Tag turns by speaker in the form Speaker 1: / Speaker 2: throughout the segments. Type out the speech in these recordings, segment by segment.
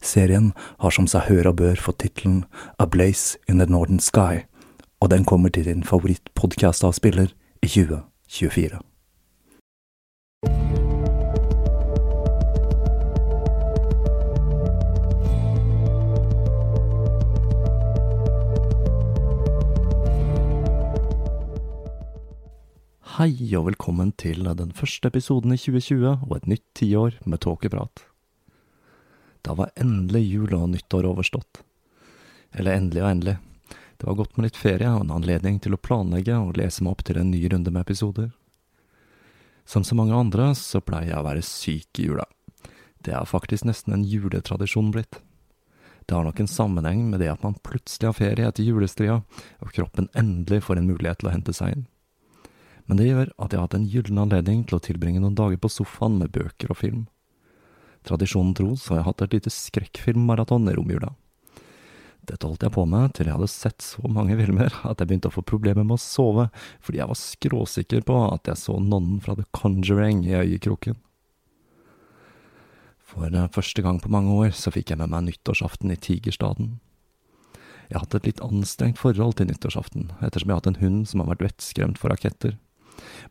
Speaker 1: Serien har som seg hør og bør fått tittelen A Blaze in the Northern Sky, og den kommer til din favorittpodkast-avspiller i 2024. Hei og velkommen til den første episoden i 2020 og et nytt tiår med tåkeprat. Da var endelig jul og nyttår overstått. Eller endelig og endelig. Det var godt med litt ferie og en anledning til å planlegge og lese meg opp til en ny runde med episoder. Som så mange andre så pleier jeg å være syk i jula. Det er faktisk nesten en juletradisjon blitt. Det har nok en sammenheng med det at man plutselig har ferie etter julestria, og kroppen endelig får en mulighet til å hente seg inn. Men det gjør at jeg har hatt en gyllen anledning til å tilbringe noen dager på sofaen med bøker og film. Tradisjonen tro så har jeg hatt et lite skrekkfilmmaraton i romjula. Dette holdt jeg på med til jeg hadde sett så mange filmer at jeg begynte å få problemer med å sove, fordi jeg var skråsikker på at jeg så nonnen fra The Conjuring i øyekroken. For eh, første gang på mange år så fikk jeg med meg nyttårsaften i Tigerstaden. Jeg har hatt et litt anstrengt forhold til nyttårsaften, ettersom jeg har hatt en hund som har vært vettskremt for raketter.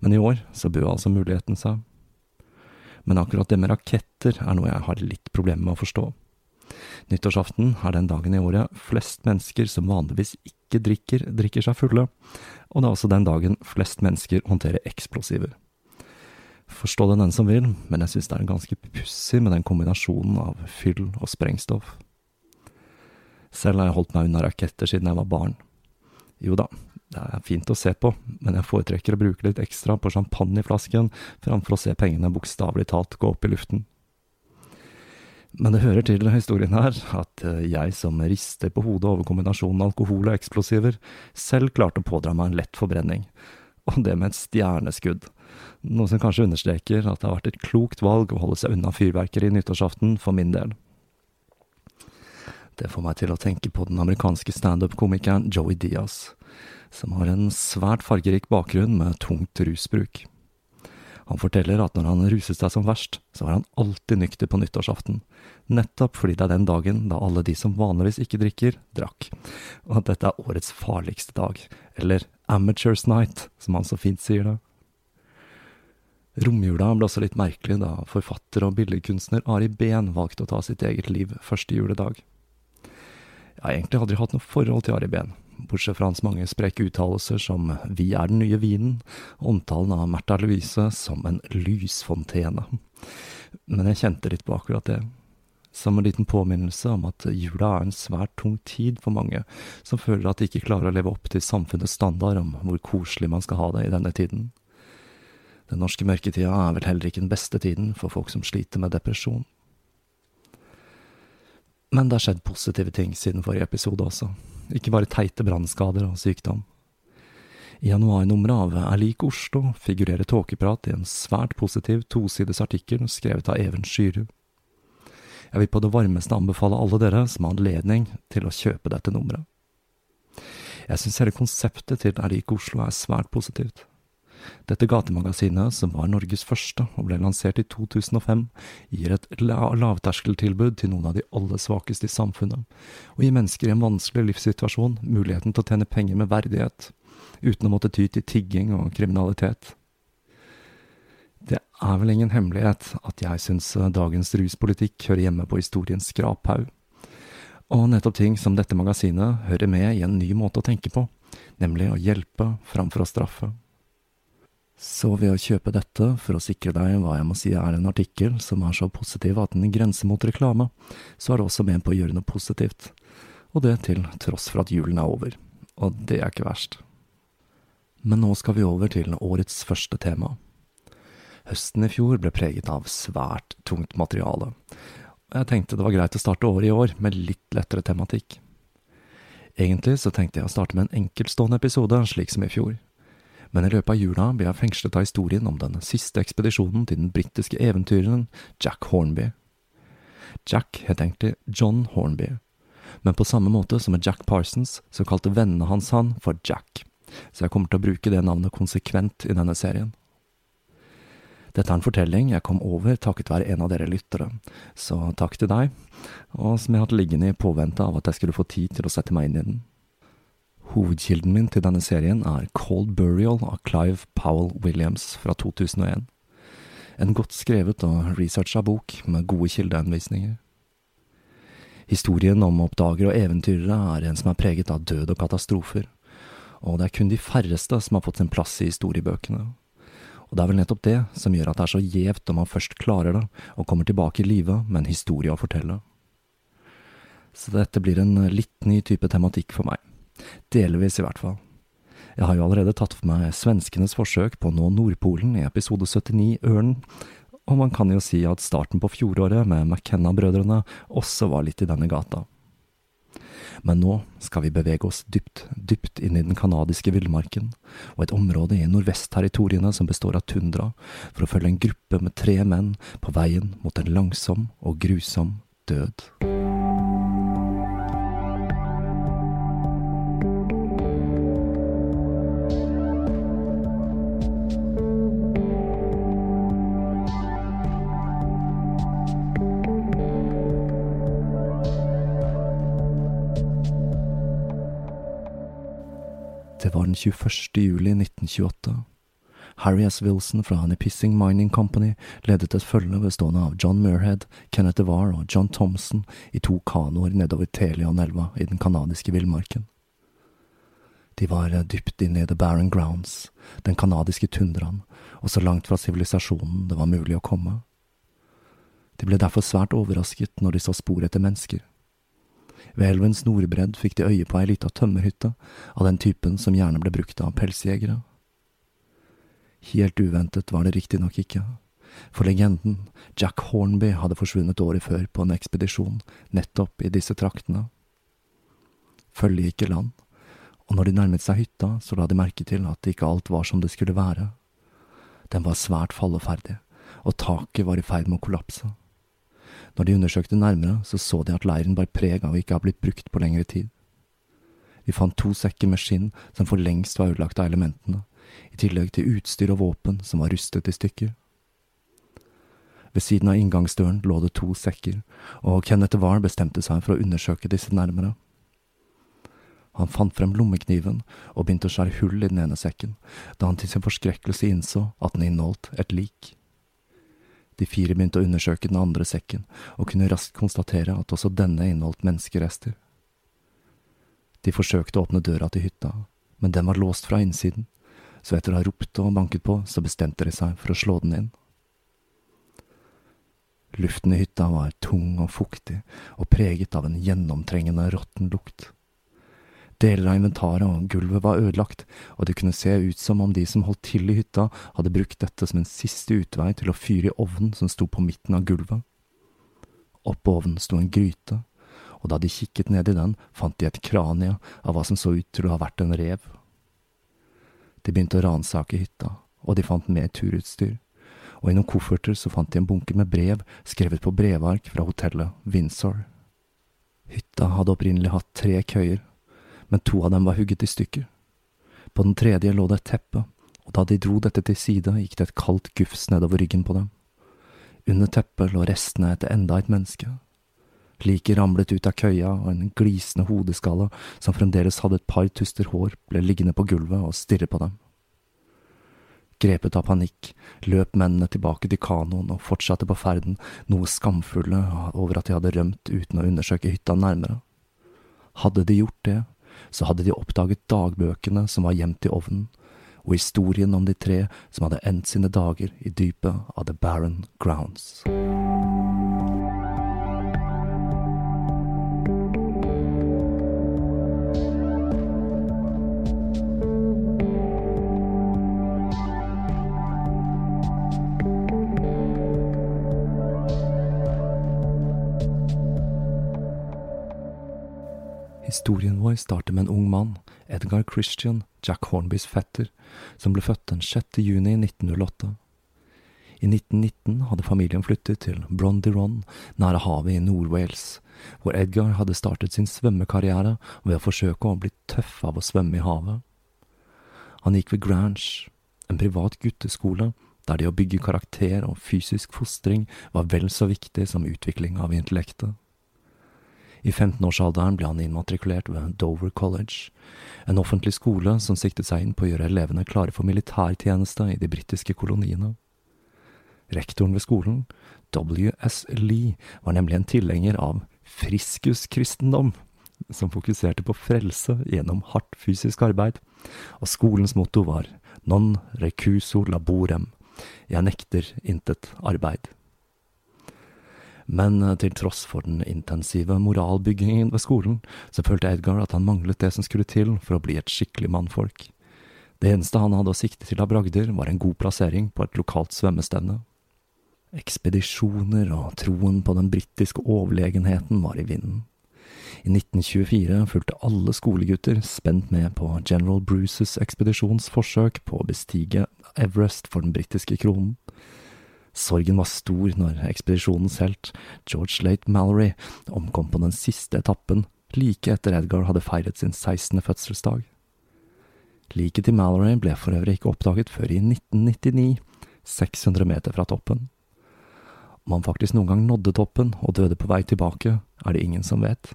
Speaker 1: Men i år så bød altså muligheten seg men akkurat det med raketter er noe jeg har litt problemer med å forstå. Nyttårsaften er den dagen i året flest mennesker som vanligvis ikke drikker, drikker seg fulle, og det er også den dagen flest mennesker håndterer eksplosiver. Forstå det den som vil, men jeg synes det er ganske pussig med den kombinasjonen av fyll og sprengstoff. Selv har jeg holdt meg unna raketter siden jeg var barn. Jo da, det er fint å se på, men jeg foretrekker å bruke litt ekstra på champagneflasken framfor å se pengene bokstavelig talt gå opp i luften. Men det hører til historien her at eh, jeg som rister på hodet over kombinasjonen alkohol og eksplosiver, selv klarte å pådra meg en lett forbrenning, og det med et stjerneskudd, noe som kanskje understreker at det har vært et klokt valg å holde seg unna fyrverkeri nyttårsaften for min del. Det får meg til å tenke på den amerikanske standup-komikeren Joey Diaz, som har en svært fargerik bakgrunn med tungt rusbruk. Han forteller at når han ruset seg som verst, så var han alltid nykter på nyttårsaften, nettopp fordi det er den dagen da alle de som vanligvis ikke drikker, drakk, og at dette er årets farligste dag, eller Amateurs Night, som han så fint sier det. Romjula ble også litt merkelig da forfatter og billedkunstner Ari Behn valgte å ta sitt eget liv første juledag. Jeg har egentlig aldri hatt noe forhold til Ari Behn, bortsett fra hans mange spreke uttalelser som Vi er den nye vinen, og omtalen av Märtha Louise som en lysfontene. Men jeg kjente litt på akkurat det. Som en liten påminnelse om at jula er en svært tung tid for mange som føler at de ikke klarer å leve opp til samfunnets standard om hvor koselig man skal ha det i denne tiden. Den norske mørketida er vel heller ikke den beste tiden for folk som sliter med depresjon. Men det har skjedd positive ting siden forrige episode også, ikke bare teite brannskader og sykdom. I januarnummeret av Er lik Oslo figurerer tåkeprat i en svært positiv tosides artikkel skrevet av Even Skyrud. Jeg vil på det varmeste anbefale alle dere som har anledning til å kjøpe dette nummeret. Jeg synes hele konseptet til Er lik Oslo er svært positivt. Dette gatemagasinet, som var Norges første og ble lansert i 2005, gir et lavterskeltilbud til noen av de aller svakeste i samfunnet, og gir mennesker i en vanskelig livssituasjon muligheten til å tjene penger med verdighet, uten å måtte ty til tigging og kriminalitet. Det er vel ingen hemmelighet at jeg syns dagens ruspolitikk hører hjemme på historiens skraphaug. Og nettopp ting som dette magasinet hører med i en ny måte å tenke på, nemlig å hjelpe framfor å straffe. Så ved å kjøpe dette, for å sikre deg hva jeg må si er en artikkel som er så positiv at den grenser mot reklame, så er det også med på å gjøre noe positivt. Og det til tross for at julen er over. Og det er ikke verst. Men nå skal vi over til årets første tema. Høsten i fjor ble preget av svært tungt materiale. Og jeg tenkte det var greit å starte året i år med litt lettere tematikk. Egentlig så tenkte jeg å starte med en enkeltstående episode, slik som i fjor men i løpet av jula ble jeg fengslet av historien om den siste ekspedisjonen til den britiske eventyreren Jack Hornby. Jack het egentlig John Hornby, men på samme måte som med Jack Parsons, så kalte vennene hans han for Jack, så jeg kommer til å bruke det navnet konsekvent i denne serien. Dette er en fortelling jeg kom over takket være en av dere lyttere, så takk til deg, og som jeg har hatt liggende i påvente av at jeg skulle få tid til å sette meg inn i den. Hovedkilden min til denne serien er Cold Burial av Clive Powell Williams fra 2001. En godt skrevet og researcha bok med gode kildeanvisninger. Historien om oppdagere og eventyrere er en som er preget av død og katastrofer, og det er kun de færreste som har fått sin plass i historiebøkene. Og det er vel nettopp det som gjør at det er så gjevt om man først klarer det og kommer tilbake i live med en historie å fortelle. Så dette blir en litt ny type tematikk for meg. Delvis, i hvert fall. Jeg har jo allerede tatt for meg svenskenes forsøk på å nå Nordpolen i episode 79, Ørnen, og man kan jo si at starten på fjoråret med McKenna-brødrene også var litt i denne gata. Men nå skal vi bevege oss dypt, dypt inn i den canadiske villmarken, og et område i nordvestterritoriene som består av tundra, for å følge en gruppe med tre menn på veien mot en langsom og grusom død. 21. juli 1928. Harry S. Wilson fra Nipissing Mining Company ledet et følge bestående av John Muirhead, Kenneth DeVar og John Thompson i to kanoer nedover Telion-elva i den canadiske villmarken. De var dypt inne i The Barren Grounds, den canadiske tundraen, og så langt fra sivilisasjonen det var mulig å komme. De ble derfor svært overrasket når de så spor etter mennesker. Ved elvens nordbredd fikk de øye på ei lita tømmerhytte av den typen som gjerne ble brukt av pelsjegere. Helt uventet var det riktignok ikke, for legenden, Jack Hornby, hadde forsvunnet året før på en ekspedisjon nettopp i disse traktene. Følget gikk i land, og når de nærmet seg hytta, så la de merke til at ikke alt var som det skulle være. Den var svært falleferdig, og taket var i ferd med å kollapse. Når de undersøkte nærmere, så så de at leiren bar preg av ikke å ha blitt brukt på lengre tid. Vi fant to sekker med skinn som for lengst var ødelagt av elementene, i tillegg til utstyr og våpen som var rustet i stykker. Ved siden av inngangsdøren lå det to sekker, og Kenneth Wahl bestemte seg for å undersøke disse nærmere. Han fant frem lommekniven og begynte å skjære hull i den ene sekken, da han til sin forskrekkelse innså at den inneholdt et lik. De fire begynte å undersøke den andre sekken, og kunne raskt konstatere at også denne inneholdt menneskerester. De forsøkte å åpne døra til hytta, men den var låst fra innsiden, så etter å ha ropt og banket på, så bestemte de seg for å slå den inn. Luften i hytta var tung og fuktig og preget av en gjennomtrengende råtten lukt. Deler av inventaret og gulvet var ødelagt, og det kunne se ut som om de som holdt til i hytta, hadde brukt dette som en siste utvei til å fyre i ovnen som sto på midten av gulvet. Oppå ovnen sto en gryte, og da de kikket ned i den, fant de et kranie av hva som så ut til å ha vært en rev. De begynte å ransake hytta, og de fant mer turutstyr, og i noen kofferter så fant de en bunke med brev skrevet på brevark fra hotellet Windsor. Hytta hadde opprinnelig hatt tre køyer, men to av dem var hugget i stykker. På den tredje lå det et teppe, og da de dro dette til side, gikk det et kaldt gufs nedover ryggen på dem. Under teppet lå restene etter enda et menneske. Liket ramlet ut av køya, og en glisende hodeskalle som fremdeles hadde et par tuster hår, ble liggende på gulvet og stirre på dem. Grepet av panikk løp mennene tilbake til kanoen og fortsatte på ferden, noe skamfulle over at de hadde rømt uten å undersøke hytta nærmere. Hadde de gjort det, så hadde de oppdaget dagbøkene som var gjemt i ovnen, og historien om de tre som hadde endt sine dager i dypet av The Barren Grounds. Historien vår starter med en ung mann, Edgar Christian, Jack Hornbys fetter, som ble født den 6. juni 1908. I 1919 hadde familien flyttet til Brondiron, nære havet i Nord-Wales, hvor Edgar hadde startet sin svømmekarriere ved å forsøke å bli tøff av å svømme i havet. Han gikk ved Grange, en privat gutteskole der det å bygge karakter og fysisk fostring var vel så viktig som utvikling av intellektet. I 15-årsalderen ble han innmatrikulert ved Dover College, en offentlig skole som siktet seg inn på å gjøre elevene klare for militærtjeneste i de britiske koloniene. Rektoren ved skolen, W.S. Lee, var nemlig en tilhenger av friskuskristendom, som fokuserte på frelse gjennom hardt fysisk arbeid, og skolens motto var non recuso laborem, jeg nekter intet arbeid. Men eh, til tross for den intensive moralbyggingen ved skolen, så følte Edgar at han manglet det som skulle til for å bli et skikkelig mannfolk. Det eneste han hadde å sikte til av bragder, var en god plassering på et lokalt svømmestevne. Ekspedisjoner og troen på den britiske overlegenheten var i vinden. I 1924 fulgte alle skolegutter spent med på General Bruces ekspedisjons forsøk på å bestige Everest for den britiske kronen. Sorgen var stor når ekspedisjonens helt, George Late Mallory, omkom på den siste etappen like etter Edgar hadde feiret sin 16. fødselsdag. Liket til Mallory ble for øvrig ikke oppdaget før i 1999, 600 meter fra toppen. Om han faktisk noen gang nådde toppen og døde på vei tilbake, er det ingen som vet.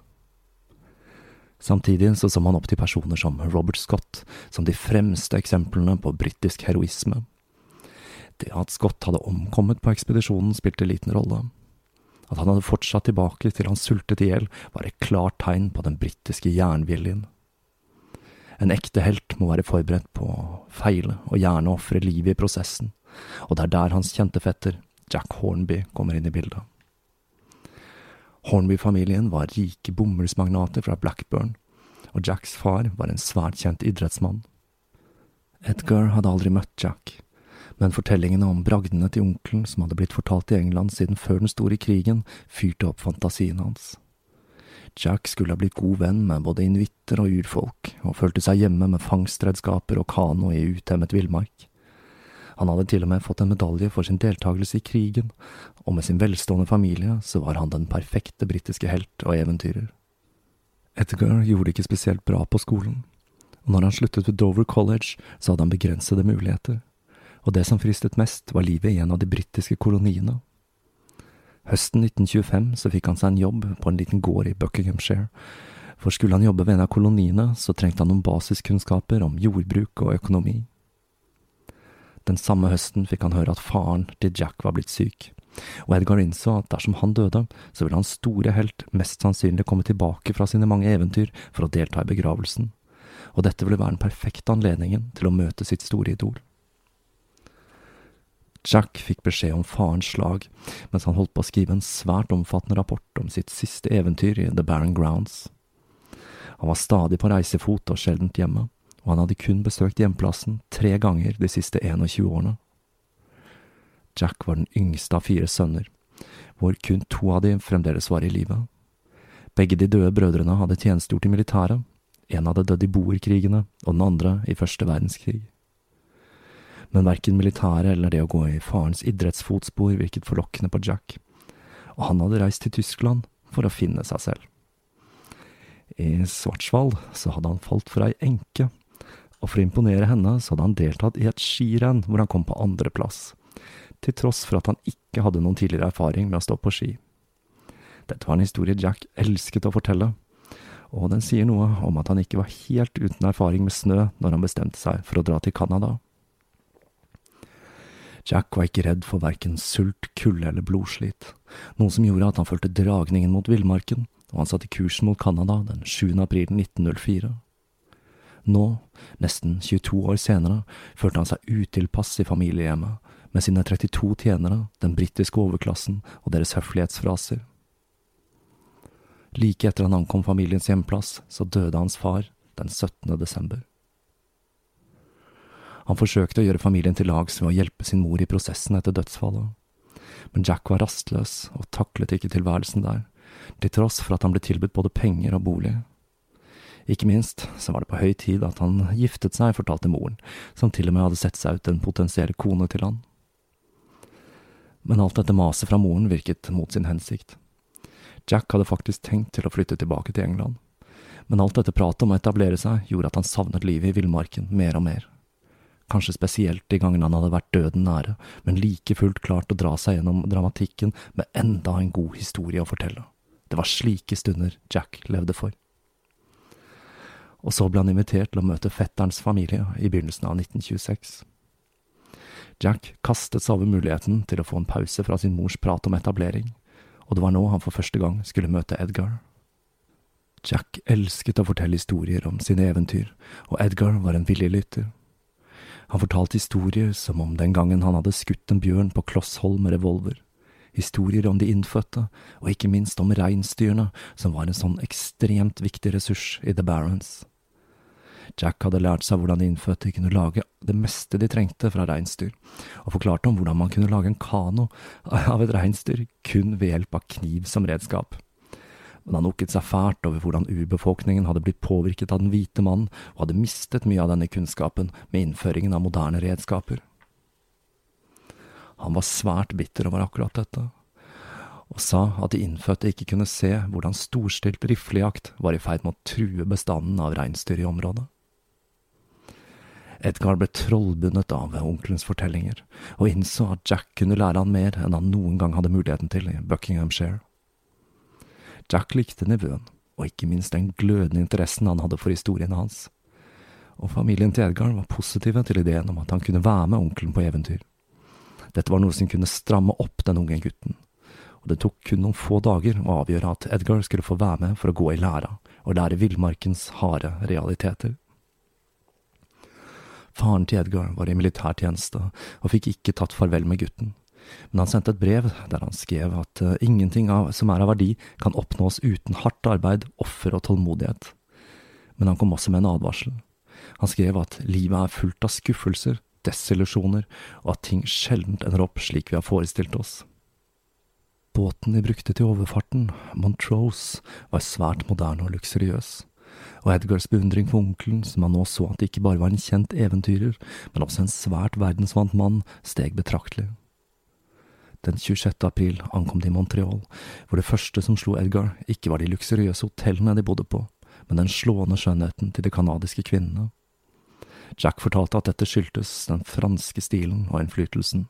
Speaker 1: Samtidig så så man opp til personer som Robert Scott som de fremste eksemplene på britisk heroisme. Det at Scott hadde omkommet på ekspedisjonen, spilte liten rolle. At han hadde fortsatt tilbake til han sultet i hjel, var et klart tegn på den britiske jernviljen. En ekte helt må være forberedt på å feile og gjerne ofre livet i prosessen, og det er der hans kjente fetter, Jack Hornby, kommer inn i bildet. Hornby-familien var rike bomullsmagnater fra Blackburn, og Jacks far var en svært kjent idrettsmann. Edgar hadde aldri møtt Jack, men fortellingene om bragdene til onkelen som hadde blitt fortalt i England siden før den store krigen, fyrte opp fantasien hans. Jack skulle ha blitt god venn med både inuitter og urfolk, og følte seg hjemme med fangstredskaper og kano i utemmet villmark. Han hadde til og med fått en medalje for sin deltakelse i krigen, og med sin velstående familie så var han den perfekte britiske helt og eventyrer. Edgar gjorde ikke spesielt bra på skolen, og når han sluttet ved Dover College, så hadde han begrensede muligheter, og det som fristet mest, var livet i en av de britiske koloniene. Høsten 1925 så fikk han seg en jobb på en liten gård i Buckinghamshire, for skulle han jobbe ved en av koloniene, så trengte han noen basiskunnskaper om jordbruk og økonomi. Den samme høsten fikk han høre at faren til Jack var blitt syk, og Edgar innså at dersom han døde, så ville hans store helt mest sannsynlig komme tilbake fra sine mange eventyr for å delta i begravelsen, og dette ville være den perfekte anledningen til å møte sitt store idol. Jack fikk beskjed om farens slag mens han holdt på å skrive en svært omfattende rapport om sitt siste eventyr i The Barren Grounds. Han var stadig på reisefot og sjeldent hjemme, og han hadde kun besøkt hjemplassen tre ganger de siste 21 årene. Jack var den yngste av fire sønner, hvor kun to av dem fremdeles var i live. Begge de døde brødrene hadde tjenestegjort i militæret, en hadde dødd i boerkrigene og den andre i første verdenskrig. Men verken militæret eller det å gå i farens idrettsfotspor virket forlokkende på Jack, og han hadde reist til Tyskland for å finne seg selv. I Svartsvall så hadde han falt for ei enke, og for å imponere henne så hadde han deltatt i et skirenn hvor han kom på andreplass til tross for at han ikke hadde noen tidligere erfaring med å stå på ski. Dette var en historie Jack elsket å fortelle, og den sier noe om at han ikke var helt uten erfaring med snø når han bestemte seg for å dra til Canada. Jack var ikke redd for verken sult, kulde eller blodslit, noe som gjorde at han følte dragningen mot villmarken, og han satte kursen mot Canada den 7. april 1904. Nå, nesten 22 år senere, følte han seg utilpass i familiehjemmet, med sine 32 tjenere, den britiske overklassen og deres høflighetsfraser. Like etter han ankom familiens hjemplass, så døde hans far den 17. desember. Han forsøkte å gjøre familien til lags ved å hjelpe sin mor i prosessen etter dødsfallet, men Jack var rastløs og taklet ikke tilværelsen der, til tross for at han ble tilbudt både penger og bolig. Ikke minst så var det på høy tid at han giftet seg, fortalte moren, som til og med hadde sett seg ut en potensiell kone til han men alt dette maset fra moren virket mot sin hensikt. Jack hadde faktisk tenkt til å flytte tilbake til England, men alt dette pratet om å etablere seg gjorde at han savnet livet i villmarken mer og mer. Kanskje spesielt de gangene han hadde vært døden nære, men like fullt klart å dra seg gjennom dramatikken med enda en god historie å fortelle. Det var slike stunder Jack levde for. Og så ble han invitert til å møte fetterens familie i begynnelsen av 1926. Jack kastet seg over muligheten til å få en pause fra sin mors prat om etablering, og det var nå han for første gang skulle møte Edgar. Jack elsket å fortelle historier om sine eventyr, og Edgar var en villig lytter. Han fortalte historier som om den gangen han hadde skutt en bjørn på klosshold med revolver, historier om de innfødte, og ikke minst om reinsdyrene, som var en sånn ekstremt viktig ressurs i The Barons. Jack hadde lært seg hvordan de innfødte kunne lage det meste de trengte fra reinsdyr, og forklarte om hvordan man kunne lage en kano av et reinsdyr kun ved hjelp av kniv som redskap. Men han okket seg fælt over hvordan urbefolkningen hadde blitt påvirket av den hvite mannen, og hadde mistet mye av denne kunnskapen med innføringen av moderne redskaper. Han var svært bitter over akkurat dette, og sa at de innfødte ikke kunne se hvordan storstilt riflejakt var i ferd med å true bestanden av reinsdyr i området. Edgar ble trollbundet av onkelens fortellinger, og innså at Jack kunne lære han mer enn han noen gang hadde muligheten til i Buckinghamshire. Jack likte nevøen, og ikke minst den glødende interessen han hadde for historiene hans, og familien til Edgar var positive til ideen om at han kunne være med onkelen på eventyr. Dette var noe som kunne stramme opp den unge gutten, og det tok kun noen få dager å avgjøre at Edgar skulle få være med for å gå i læra og lære villmarkens harde realiteter. Faren til Edgar var i militærtjeneste og fikk ikke tatt farvel med gutten, men han sendte et brev der han skrev at uh, ingenting av, som er av verdi, kan oppnås uten hardt arbeid, offer og tålmodighet. Men han kom også med en advarsel. Han skrev at livet er fullt av skuffelser, desillusjoner, og at ting sjelden ender opp slik vi har forestilt oss. Båten de brukte til overfarten, Montrose, var svært moderne og luksuriøs og Edgars beundring for onkelen, som han nå så at det ikke bare var en kjent eventyrer, men også en svært verdensvant mann, steg betraktelig. Den 26. april ankom de Montreal, hvor det første som slo Edgar, ikke var de luksuriøse hotellene de bodde på, men den slående skjønnheten til de canadiske kvinnene. Jack fortalte at dette skyldtes den franske stilen og innflytelsen.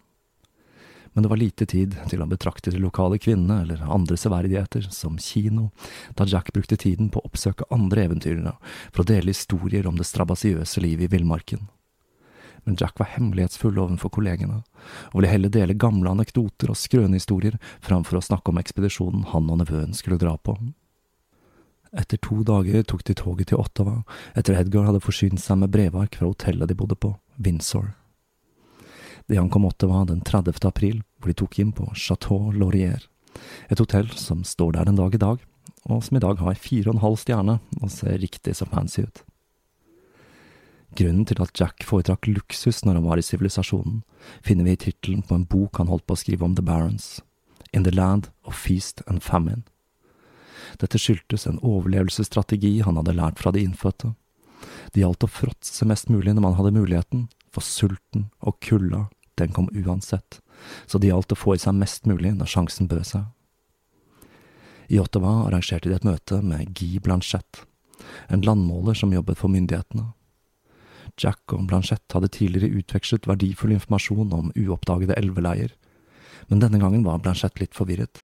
Speaker 1: Men det var lite tid til å betrakte de lokale kvinnene eller andre severdigheter, som kino, da Jack brukte tiden på å oppsøke andre eventyrere for å dele historier om det strabasiøse livet i villmarken. Men Jack var hemmelighetsfull overfor kollegene, og ville heller dele gamle anekdoter og skrønehistorier framfor å snakke om ekspedisjonen han og nevøen skulle dra på. Etter to dager tok de toget til Ottawa, etter Edgar hadde forsynt seg med brevark fra hotellet de bodde på, Windsor. De ankom Ottawa den 30. april, hvor de tok inn på Chateau Laurier, et hotell som står der en dag i dag, og som i dag har fire og en halv stjerne og ser riktig så fancy ut. Grunnen til at Jack foretrakk luksus når han var i sivilisasjonen, finner vi i tittelen på en bok han holdt på å skrive om The Barons, In the Land of Feast and Famine. Dette skyldtes en overlevelsesstrategi han hadde lært fra de innfødte. Det gjaldt å fråtse mest mulig når man hadde muligheten, for sulten og kulda, den kom uansett, så det gjaldt å få i seg mest mulig når sjansen bød seg. I Ottawa arrangerte de et møte med Guy Blanchette, en landmåler som jobbet for myndighetene. Jack og Blanchette hadde tidligere utvekslet verdifull informasjon om uoppdagede elveleier, men denne gangen var Blanchette litt forvirret.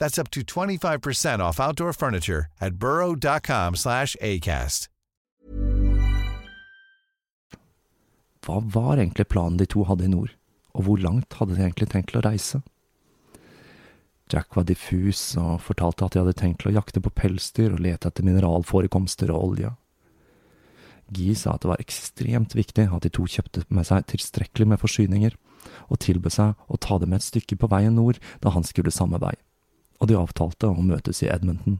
Speaker 2: That's up to 25% off outdoor furniture at burrow.com slash ACAST.
Speaker 1: Hva var egentlig planen de to hadde i nord, og hvor langt hadde de egentlig tenkt å reise? Jack var diffus og fortalte at de hadde tenkt å jakte på pelsdyr og lete etter mineralforekomster og olje. Guy sa at det var ekstremt viktig at de to kjøpte med seg tilstrekkelig med forsyninger, og tilbød seg å ta dem et stykke på veien nord da han skulle samme vei, og de avtalte å møtes i Edmonton.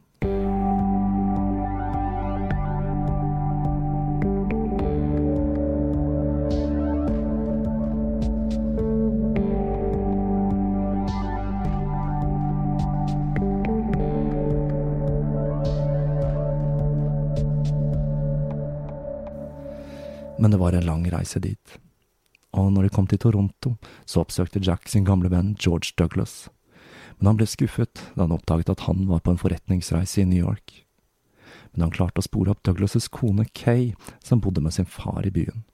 Speaker 1: Men det var en lang reise dit. Og når de kom til Toronto, så oppsøkte Jack sin gamle venn George Douglas. Men han ble skuffet da han oppdaget at han var på en forretningsreise i New York. Men han klarte å spore opp Douglas' kone Kay, som bodde med sin far i byen.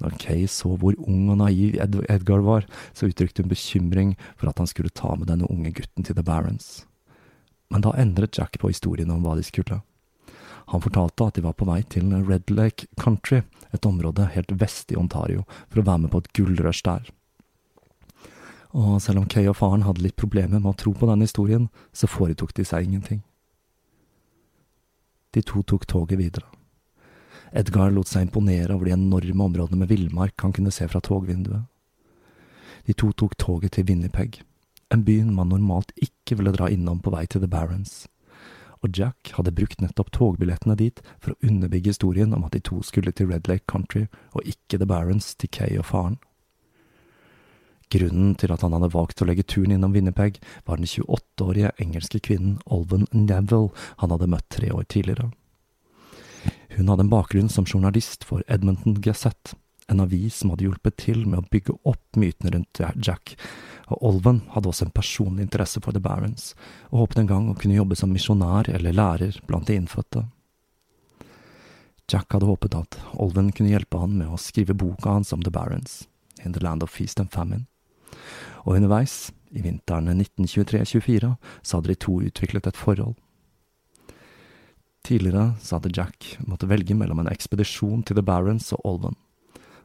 Speaker 1: Når Kay så hvor ung og naiv Ed Edgar var, så uttrykte hun bekymring for at han skulle ta med denne unge gutten til The Barons. Men da endret Jack på historien om hva de skulle. Han fortalte at de var på vei til Red Lake Country, et område helt vest i Ontario, for å være med på et gullrush der. Og selv om Kay og faren hadde litt problemer med å tro på denne historien, så foretok de seg ingenting. De to tok toget videre. Edgar lot seg imponere over de enorme områdene med villmark han kunne se fra togvinduet. De to tok toget til Winnipeg, en by man normalt ikke ville dra innom på vei til The Barons og Jack hadde brukt nettopp togbillettene dit for å underbygge historien om at de to skulle til Red Lake Country, og ikke The Barons til Kay og faren. Grunnen til at han hadde valgt å legge turen innom Winnipeg, var den 28-årige engelske kvinnen Olven Neville han hadde møtt tre år tidligere. Hun hadde en bakgrunn som journalist for Edmonton Gazette, en avis som hadde hjulpet til med å bygge opp mytene rundt Jack, og Olven hadde også en personlig interesse for The Barons, og håpet en gang å kunne jobbe som misjonær eller lærer blant de innfødte. Jack hadde håpet at Olven kunne hjelpe han med å skrive boka hans om The Barons, In the Land of Feast and Famine, og underveis, i vinteren 1923–24, så hadde de to utviklet et forhold. Tidligere så hadde Jack måttet velge mellom en ekspedisjon til The Barons og Olven,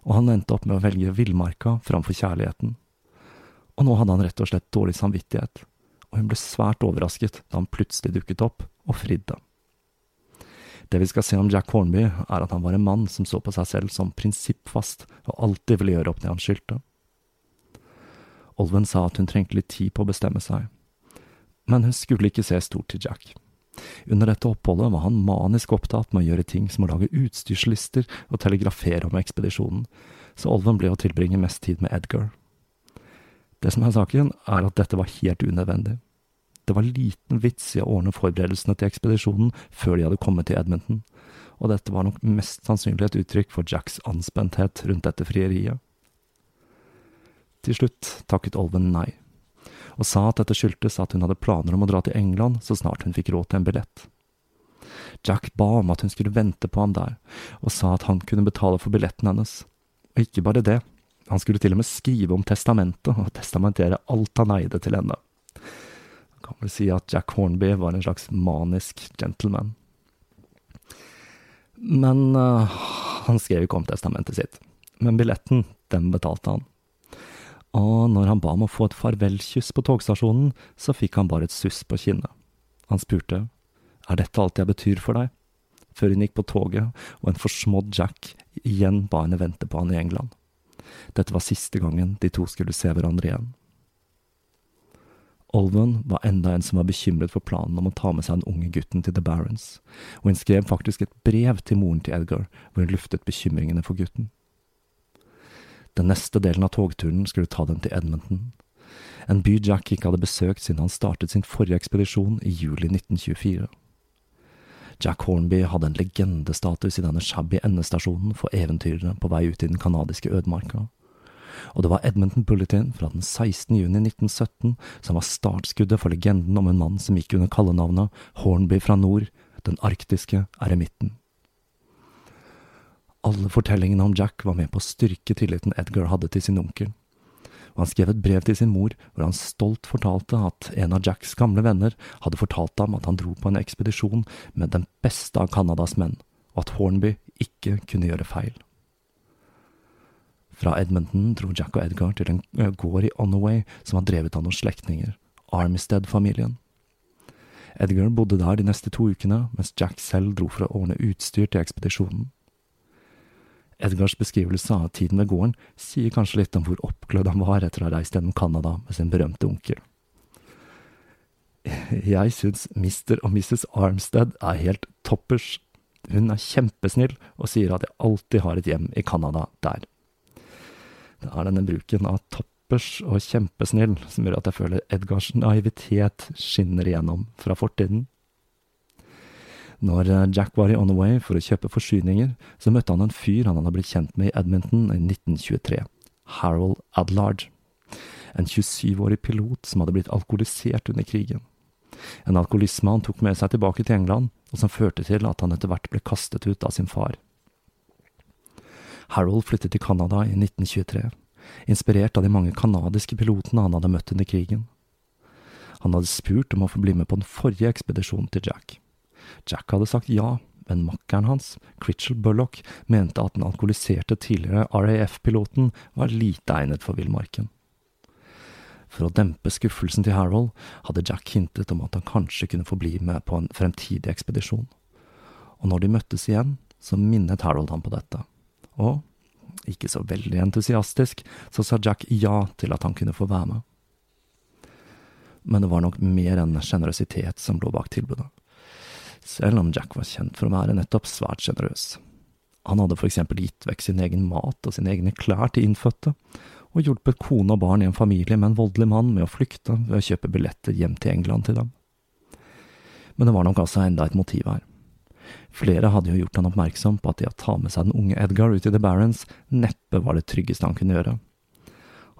Speaker 1: og han endte opp med å velge villmarka framfor kjærligheten. Og nå hadde han rett og slett dårlig samvittighet, og hun ble svært overrasket da han plutselig dukket opp og fridde. Det vi skal se om Jack Hornby, er at han var en mann som så på seg selv som prinsippfast og alltid ville gjøre opp det han skyldte. Olven sa at hun trengte litt tid på å bestemme seg, men hun skulle ikke se stort til Jack. Under dette oppholdet var han manisk opptatt med å gjøre ting som å lage utstyrslister og telegrafere om ekspedisjonen, så Olven ble å tilbringe mest tid med Edgar. Det som er saken, er at dette var helt unødvendig. Det var liten vits i å ordne forberedelsene til ekspedisjonen før de hadde kommet til Edmonton, og dette var nok mest sannsynlig et uttrykk for Jacks anspenthet rundt dette frieriet. Til slutt takket Olven nei og sa at dette skyldtes at hun hadde planer om å dra til England så snart hun fikk råd til en billett. Jack ba om at hun skulle vente på ham der, og sa at han kunne betale for billetten hennes. Og ikke bare det, han skulle til og med skrive om testamentet og testamentere alt han eide til henne. Man kan vel si at Jack Hornby var en slags manisk gentleman. Men uh, han skrev ikke om testamentet sitt. Men billetten, den betalte han og når han ba om å få et farvelkyss på togstasjonen, så fikk han bare et suss på kinnet. Han spurte, er dette alt jeg betyr for deg? Før hun gikk på toget, og en forsmådd Jack igjen ba henne vente på han i England. Dette var siste gangen de to skulle se hverandre igjen. Olven var enda en som var bekymret for planen om å ta med seg den unge gutten til The Barons, og hun skrev faktisk et brev til moren til Edgar hvor hun luftet bekymringene for gutten. Den neste delen av togturen skulle ta dem til Edmonton, en by Jack ikke hadde besøkt siden han startet sin forrige ekspedisjon i juli 1924. Jack Hornby hadde en legendestatus i denne shabby endestasjonen for eventyrere på vei ut i den canadiske ødemarka. Og det var Edmonton Bulletin fra den 16. juni 1917 som var startskuddet for legenden om en mann som gikk under kallenavnet Hornby fra nord, den arktiske eremitten. Alle fortellingene om Jack var med på å styrke tilliten Edgar hadde til sin onkel. Og han skrev et brev til sin mor hvor han stolt fortalte at en av Jacks gamle venner hadde fortalt ham at han dro på en ekspedisjon med den beste av Canadas menn, og at Hornby ikke kunne gjøre feil. Fra Edmonton dro Jack og Edgar til en gård i Onaway som var drevet av noen slektninger, Armistead-familien. Edgar bodde der de neste to ukene, mens Jack selv dro for å ordne utstyr til ekspedisjonen. Edgars beskrivelse av tiden ved gården sier kanskje litt om hvor oppglødd han var etter å ha reist gjennom Canada med sin berømte onkel. Jeg syns Mr. og Mrs. Armstead er helt toppers. Hun er kjempesnill og sier at jeg alltid har et hjem i Canada der. Det er denne bruken av toppers og kjempesnill som gjør at jeg føler Edgars naivitet skinner igjennom fra fortiden. Når eh, Jack var i On the Way for å kjøpe forsyninger, så møtte han en fyr han hadde blitt kjent med i Edmonton i 1923, Harold Adlard. En 27-årig pilot som hadde blitt alkoholisert under krigen. En alkoholisme han tok med seg tilbake til England, og som førte til at han etter hvert ble kastet ut av sin far. Harold flyttet til Canada i 1923, inspirert av de mange canadiske pilotene han hadde møtt under krigen. Han hadde spurt om å få bli med på den forrige ekspedisjonen til Jack. Jack hadde sagt ja, men makkeren hans, Critchell Bullock, mente at den alkoholiserte tidligere RAF-piloten var lite egnet for villmarken. For å dempe skuffelsen til Harold hadde Jack hintet om at han kanskje kunne få bli med på en fremtidig ekspedisjon. Og når de møttes igjen, så minnet Harold ham på dette. Og, ikke så veldig entusiastisk, så sa Jack ja til at han kunne få være med. Men det var nok mer enn sjenerøsitet som lå bak tilbudet selv om Jack var kjent for å være nettopp svært sjenerøs. Han hadde for eksempel gitt vekk sin egen mat og sine egne klær til innfødte, og hjulpet kone og barn i en familie med en voldelig mann med å flykte ved å kjøpe billetter hjem til England til dem. Men det var nok altså enda et motiv her. Flere hadde jo gjort han oppmerksom på at det å ta med seg den unge Edgar ut i The Barents neppe var det tryggeste han kunne gjøre.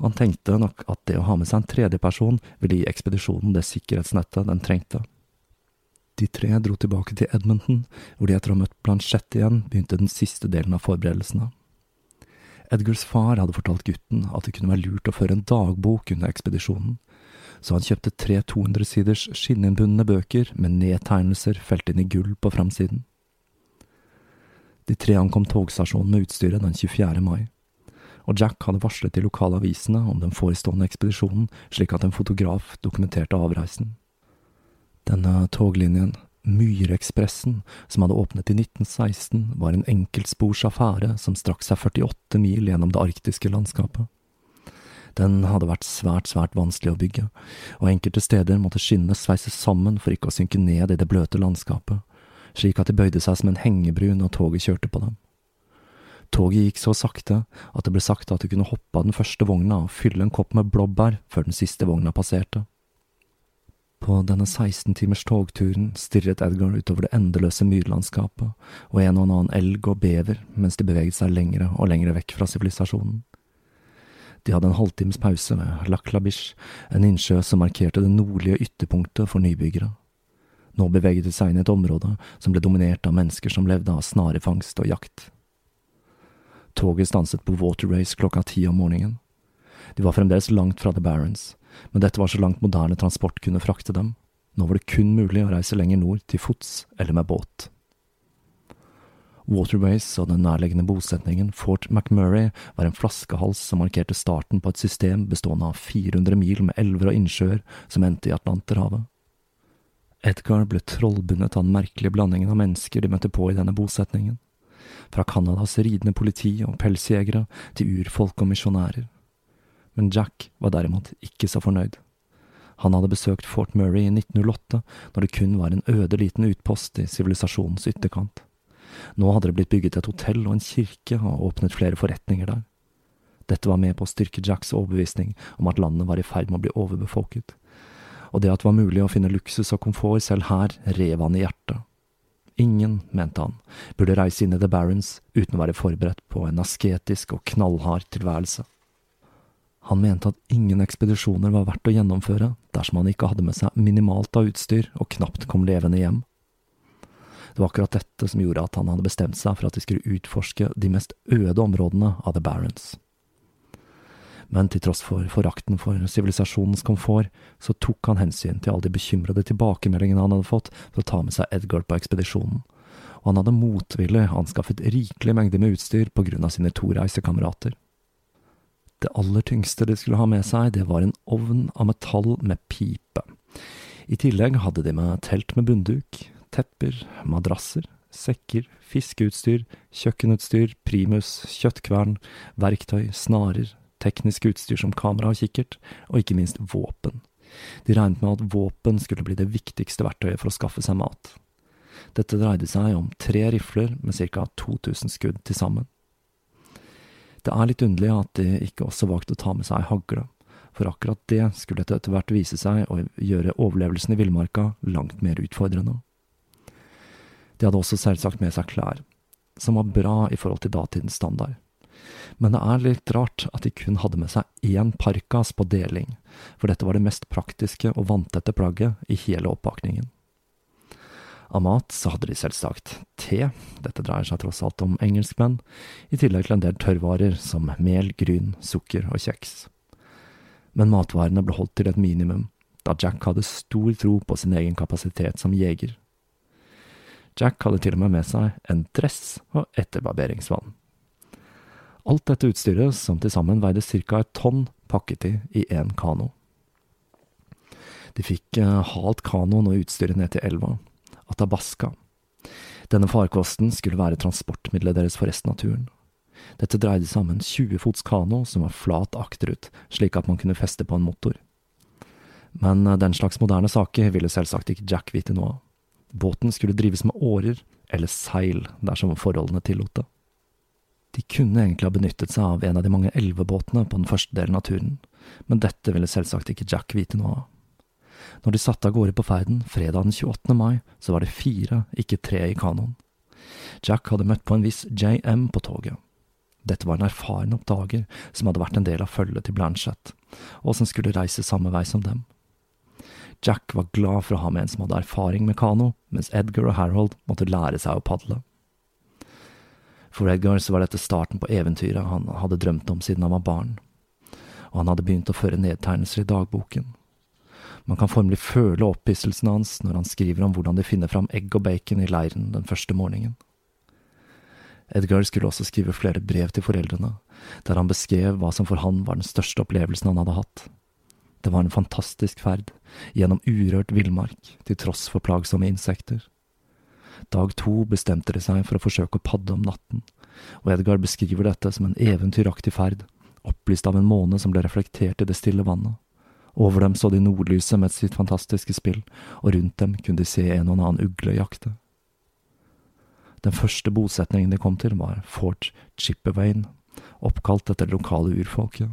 Speaker 1: Han tenkte nok at det å ha med seg en tredjeperson ville gi ekspedisjonen det sikkerhetsnettet den trengte. De tre dro tilbake til Edmonton, hvor de etter å ha møtt Blanchett igjen, begynte den siste delen av forberedelsene. Edgars far hadde fortalt gutten at det kunne være lurt å føre en dagbok under ekspedisjonen, så han kjøpte tre 200-siders skinninnbundne bøker med nedtegnelser felt inn i gull på framsiden. De tre ankom togstasjonen med utstyret den 24. mai, og Jack hadde varslet de lokale avisene om den forestående ekspedisjonen slik at en fotograf dokumenterte avreisen. Denne toglinjen, Myrekspressen, som hadde åpnet i 1916, var en enkeltspors affære som strakk seg 48 mil gjennom det arktiske landskapet. Den hadde vært svært, svært vanskelig å bygge, og enkelte steder måtte skinnene sveises sammen for ikke å synke ned i det bløte landskapet, slik at de bøyde seg som en hengebru når toget kjørte på dem. Toget gikk så sakte at det ble sagt at du kunne hoppe av den første vogna og fylle en kopp med blåbær før den siste vogna passerte. På denne 16 timers togturen stirret Edgar utover det endeløse myrlandskapet og en og annen elg og bever mens de beveget seg lengre og lengre vekk fra sivilisasjonen. De hadde en halvtimes pause ved Laklabish, en innsjø som markerte det nordlige ytterpunktet for nybyggere. Nå beveget de seg inn i et område som ble dominert av mennesker som levde av snarefangst og jakt. Toget stanset på Water Race klokka ti om morgenen. De var fremdeles langt fra The Barons, men dette var så langt moderne transport kunne frakte dem. Nå var det kun mulig å reise lenger nord, til fots eller med båt. Waterways og den nærliggende bosetningen Fort McMurray var en flaskehals som markerte starten på et system bestående av 400 mil med elver og innsjøer som endte i Atlanterhavet. Edgar ble trollbundet av den merkelige blandingen av mennesker de møtte på i denne bosetningen, fra Canadas ridende politi og pelsjegere til urfolk og misjonærer. Men Jack var derimot ikke så fornøyd. Han hadde besøkt Fort Murray i 1908, når det kun var en øde liten utpost i sivilisasjonens ytterkant. Nå hadde det blitt bygget et hotell og en kirke og åpnet flere forretninger der. Dette var med på å styrke Jacks overbevisning om at landet var i ferd med å bli overbefolket, og det at det var mulig å finne luksus og komfort selv her, rev han i hjertet. Ingen, mente han, burde reise inn i The Barons uten å være forberedt på en asketisk og knallhard tilværelse. Han mente at ingen ekspedisjoner var verdt å gjennomføre dersom han ikke hadde med seg minimalt av utstyr og knapt kom levende hjem. Det var akkurat dette som gjorde at han hadde bestemt seg for at de skulle utforske de mest øde områdene av The Barons. Men til tross for forakten for sivilisasjonens komfort, så tok han hensyn til alle de bekymrede tilbakemeldingene han hadde fått for å ta med seg Edgar på ekspedisjonen, og han hadde motvillig anskaffet rikelig mengde med utstyr på grunn av sine to reisekamerater. Det aller tyngste de skulle ha med seg, det var en ovn av metall med pipe. I tillegg hadde de med telt med bunnduk, tepper, madrasser, sekker, fiskeutstyr, kjøkkenutstyr, primus, kjøttkvern, verktøy, snarer, teknisk utstyr som kamera og kikkert, og ikke minst våpen. De regnet med at våpen skulle bli det viktigste verktøyet for å skaffe seg mat. Dette dreide seg om tre rifler med ca 2000 skudd til sammen. Det er litt underlig at de ikke også valgte å ta med seg hagle, for akkurat det skulle etter hvert vise seg å gjøre overlevelsen i villmarka langt mer utfordrende. De hadde også selvsagt med seg klær, som var bra i forhold til datidens standard. Men det er litt rart at de kun hadde med seg én parkas på deling, for dette var det mest praktiske og vanntette plagget i hele oppakningen. Av mat så hadde de selvsagt te, dette dreier seg tross alt om engelskmenn, i tillegg til en del tørrvarer som mel, gryn, sukker og kjeks. Men matvarene ble holdt til et minimum, da Jack hadde stor tro på sin egen kapasitet som jeger. Jack hadde til og med med seg en dress og etterbarberingsvann. Alt dette utstyret, som til sammen veide ca. et tonn, pakket de i én kano. De fikk eh, halt kanoen og utstyret ned til elva, Atabaska. Denne farkosten skulle være transportmiddelet deres for resten av turen. Dette dreide seg om en 20 fots kano som var flat akterut, slik at man kunne feste på en motor. Men eh, den slags moderne saker ville selvsagt ikke Jack vite noe av. Båten skulle drives med årer eller seil dersom forholdene tillot det. De kunne egentlig ha benyttet seg av en av de mange elvebåtene på den første delen av turen, men dette ville selvsagt ikke Jack vite noe av. Når de satte av gårde på ferden fredag den 28. mai, så var det fire, ikke tre i kanoen. Jack hadde møtt på en viss JM på toget. Dette var en erfaren oppdager som hadde vært en del av følget til Blanchett, og som skulle reise samme vei som dem. Jack var glad for å ha med en som hadde erfaring med kano, mens Edgar og Harold måtte lære seg å padle. For Edgar så var dette starten på eventyret han hadde drømt om siden han var barn, og han hadde begynt å føre nedtegnelser i dagboken. Man kan formelig føle opphisselsen hans når han skriver om hvordan de finner fram egg og bacon i leiren den første morgenen. Edgar skulle også skrive flere brev til foreldrene, der han beskrev hva som for han var den største opplevelsen han hadde hatt. Det var en fantastisk ferd, gjennom urørt villmark, til tross for plagsomme insekter. Dag to bestemte de seg for å forsøke å padde om natten, og Edgar beskriver dette som en eventyraktig ferd, opplyst av en måne som ble reflektert i det stille vannet. Over dem så de nordlyset med sitt fantastiske spill, og rundt dem kunne de se en og en annen ugle jakte. Den første bosetningen de kom til, var Fort Chippewain, oppkalt etter det lokale urfolket.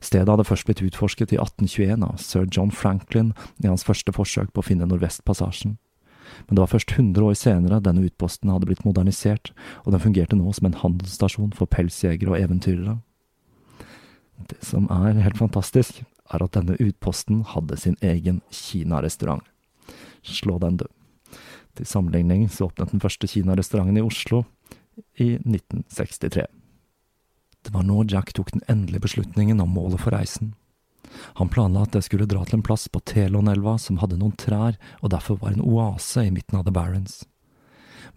Speaker 1: Stedet hadde først blitt utforsket i 1821 av sir John Franklin i hans første forsøk på å finne Nordvestpassasjen. Men det var først 100 år senere denne utposten hadde blitt modernisert, og den fungerte nå som en handelsstasjon for pelsjegere og eventyrere. Det som er helt fantastisk, er at denne utposten hadde sin egen kinarestaurant. Slå den du. Til sammenligning så åpnet den første kinarestauranten i Oslo i 1963. Det var nå Jack tok den endelige beslutningen om målet for reisen. Han planla at det skulle dra til en plass på Telonelva som hadde noen trær og derfor var en oase i midten av The Barrens.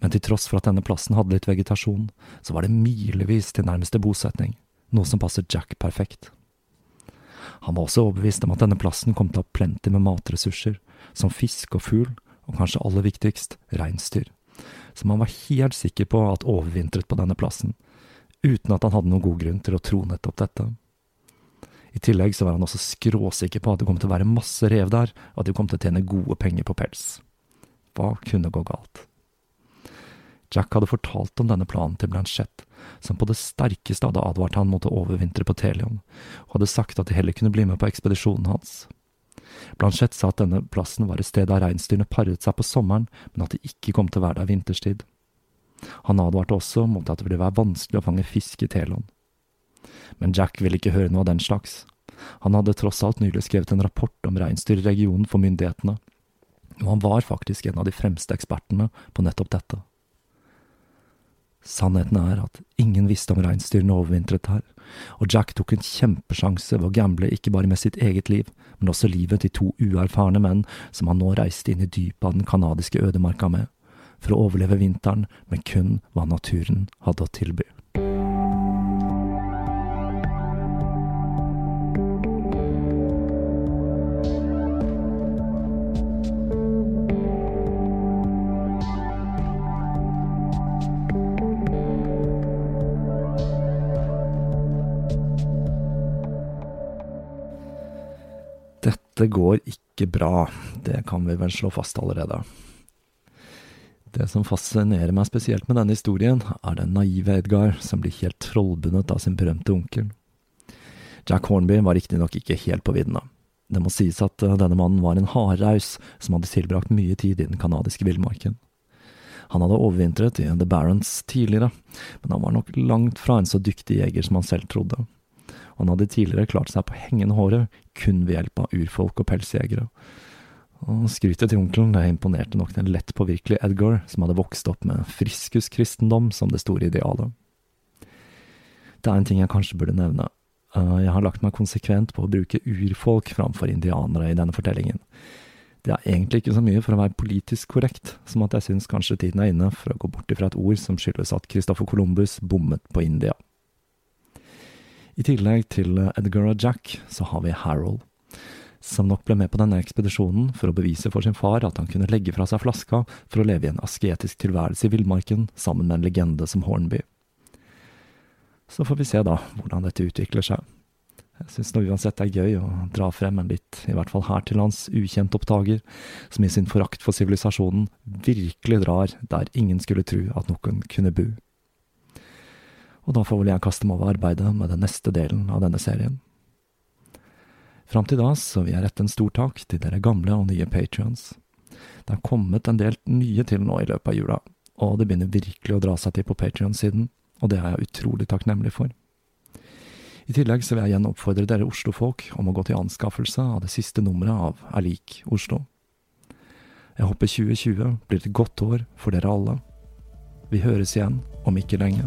Speaker 1: Men til tross for at denne plassen hadde litt vegetasjon, så var det milevis til nærmeste bosetning, noe som passet Jack perfekt. Han var også overbevist om at denne plassen kom til å ha plenty med matressurser, som fisk og fugl, og kanskje aller viktigst, reinsdyr, som han var helt sikker på at overvintret på denne plassen, uten at han hadde noen god grunn til å tro nettopp dette. I tillegg så var han også skråsikker på at det kom til å være masse rev der, og at de kom til å tjene gode penger på pels. Hva kunne gå galt? Jack hadde fortalt om denne planen til Blanchette, som på det sterkeste hadde advart han mot å overvintre på Telion, og hadde sagt at de heller kunne bli med på ekspedisjonen hans. Blanchette sa at denne plassen var et sted der reinsdyrene paret seg på sommeren, men at de ikke kom til å være der vinterstid. Han advarte også mot at det ville være vanskelig å fange fisk i Telon. Men Jack ville ikke høre noe av den slags. Han hadde tross alt nylig skrevet en rapport om reinsdyr i regionen for myndighetene, og han var faktisk en av de fremste ekspertene på nettopp dette. Sannheten er at ingen visste om reinsdyrene overvintret her, og Jack tok en kjempesjanse ved å gamble ikke bare med sitt eget liv, men også livet til to uerfarne menn som han nå reiste inn i dypet av den canadiske ødemarka med, for å overleve vinteren med kun hva naturen hadde å tilby. Dette går ikke bra, det kan vi vel slå fast allerede. Det som fascinerer meg spesielt med denne historien, er den naive Edgar som blir helt trollbundet av sin berømte onkel. Jack Hornby var riktignok ikke helt på viddene. Det må sies at eh, denne mannen var en hardhaus som hadde tilbrakt mye tid i den canadiske villmarken. Han hadde overvintret i The Barents tidligere, men han var nok langt fra en så dyktig jeger som han selv trodde. Han hadde tidligere klart seg på hengende håret kun ved hjelp av urfolk og pelsjegere. Og skrytet til onkelen det imponerte nok den lett påvirkelige Edgar, som hadde vokst opp med friskuskristendom som det store idealet. Det er en ting jeg kanskje burde nevne. Eh, jeg har lagt meg konsekvent på å bruke urfolk framfor indianere i denne fortellingen. Det er egentlig ikke så mye for å være politisk korrekt, som at jeg syns kanskje tiden er inne for å gå bort ifra et ord som skyldes at Christoffer Columbus bommet på India. I tillegg til Edgar og Jack, så har vi Harold, som nok ble med på denne ekspedisjonen for å bevise for sin far at han kunne legge fra seg flaska for å leve i en asketisk tilværelse i villmarken sammen med en legende som Hornby. Så får vi se da hvordan dette utvikler seg. Jeg synes nå uansett er gøy å dra frem en litt, i hvert fall her til lands, ukjent oppdager, som i sin forakt for sivilisasjonen virkelig drar der ingen skulle tro at noen kunne bo og da får vel jeg kaste meg over arbeidet med den neste delen av denne serien. Fram til da så vil jeg rette en stor takk til dere gamle og nye patrions. Det har kommet en del nye til nå i løpet av jula, og det begynner virkelig å dra seg til på Patrion-siden, og det er jeg utrolig takknemlig for. I tillegg så vil jeg igjen oppfordre dere Oslo-folk om å gå til anskaffelse av det siste nummeret av Er lik Oslo. Jeg håper 2020 blir et godt år for dere alle. Vi høres igjen om ikke lenge.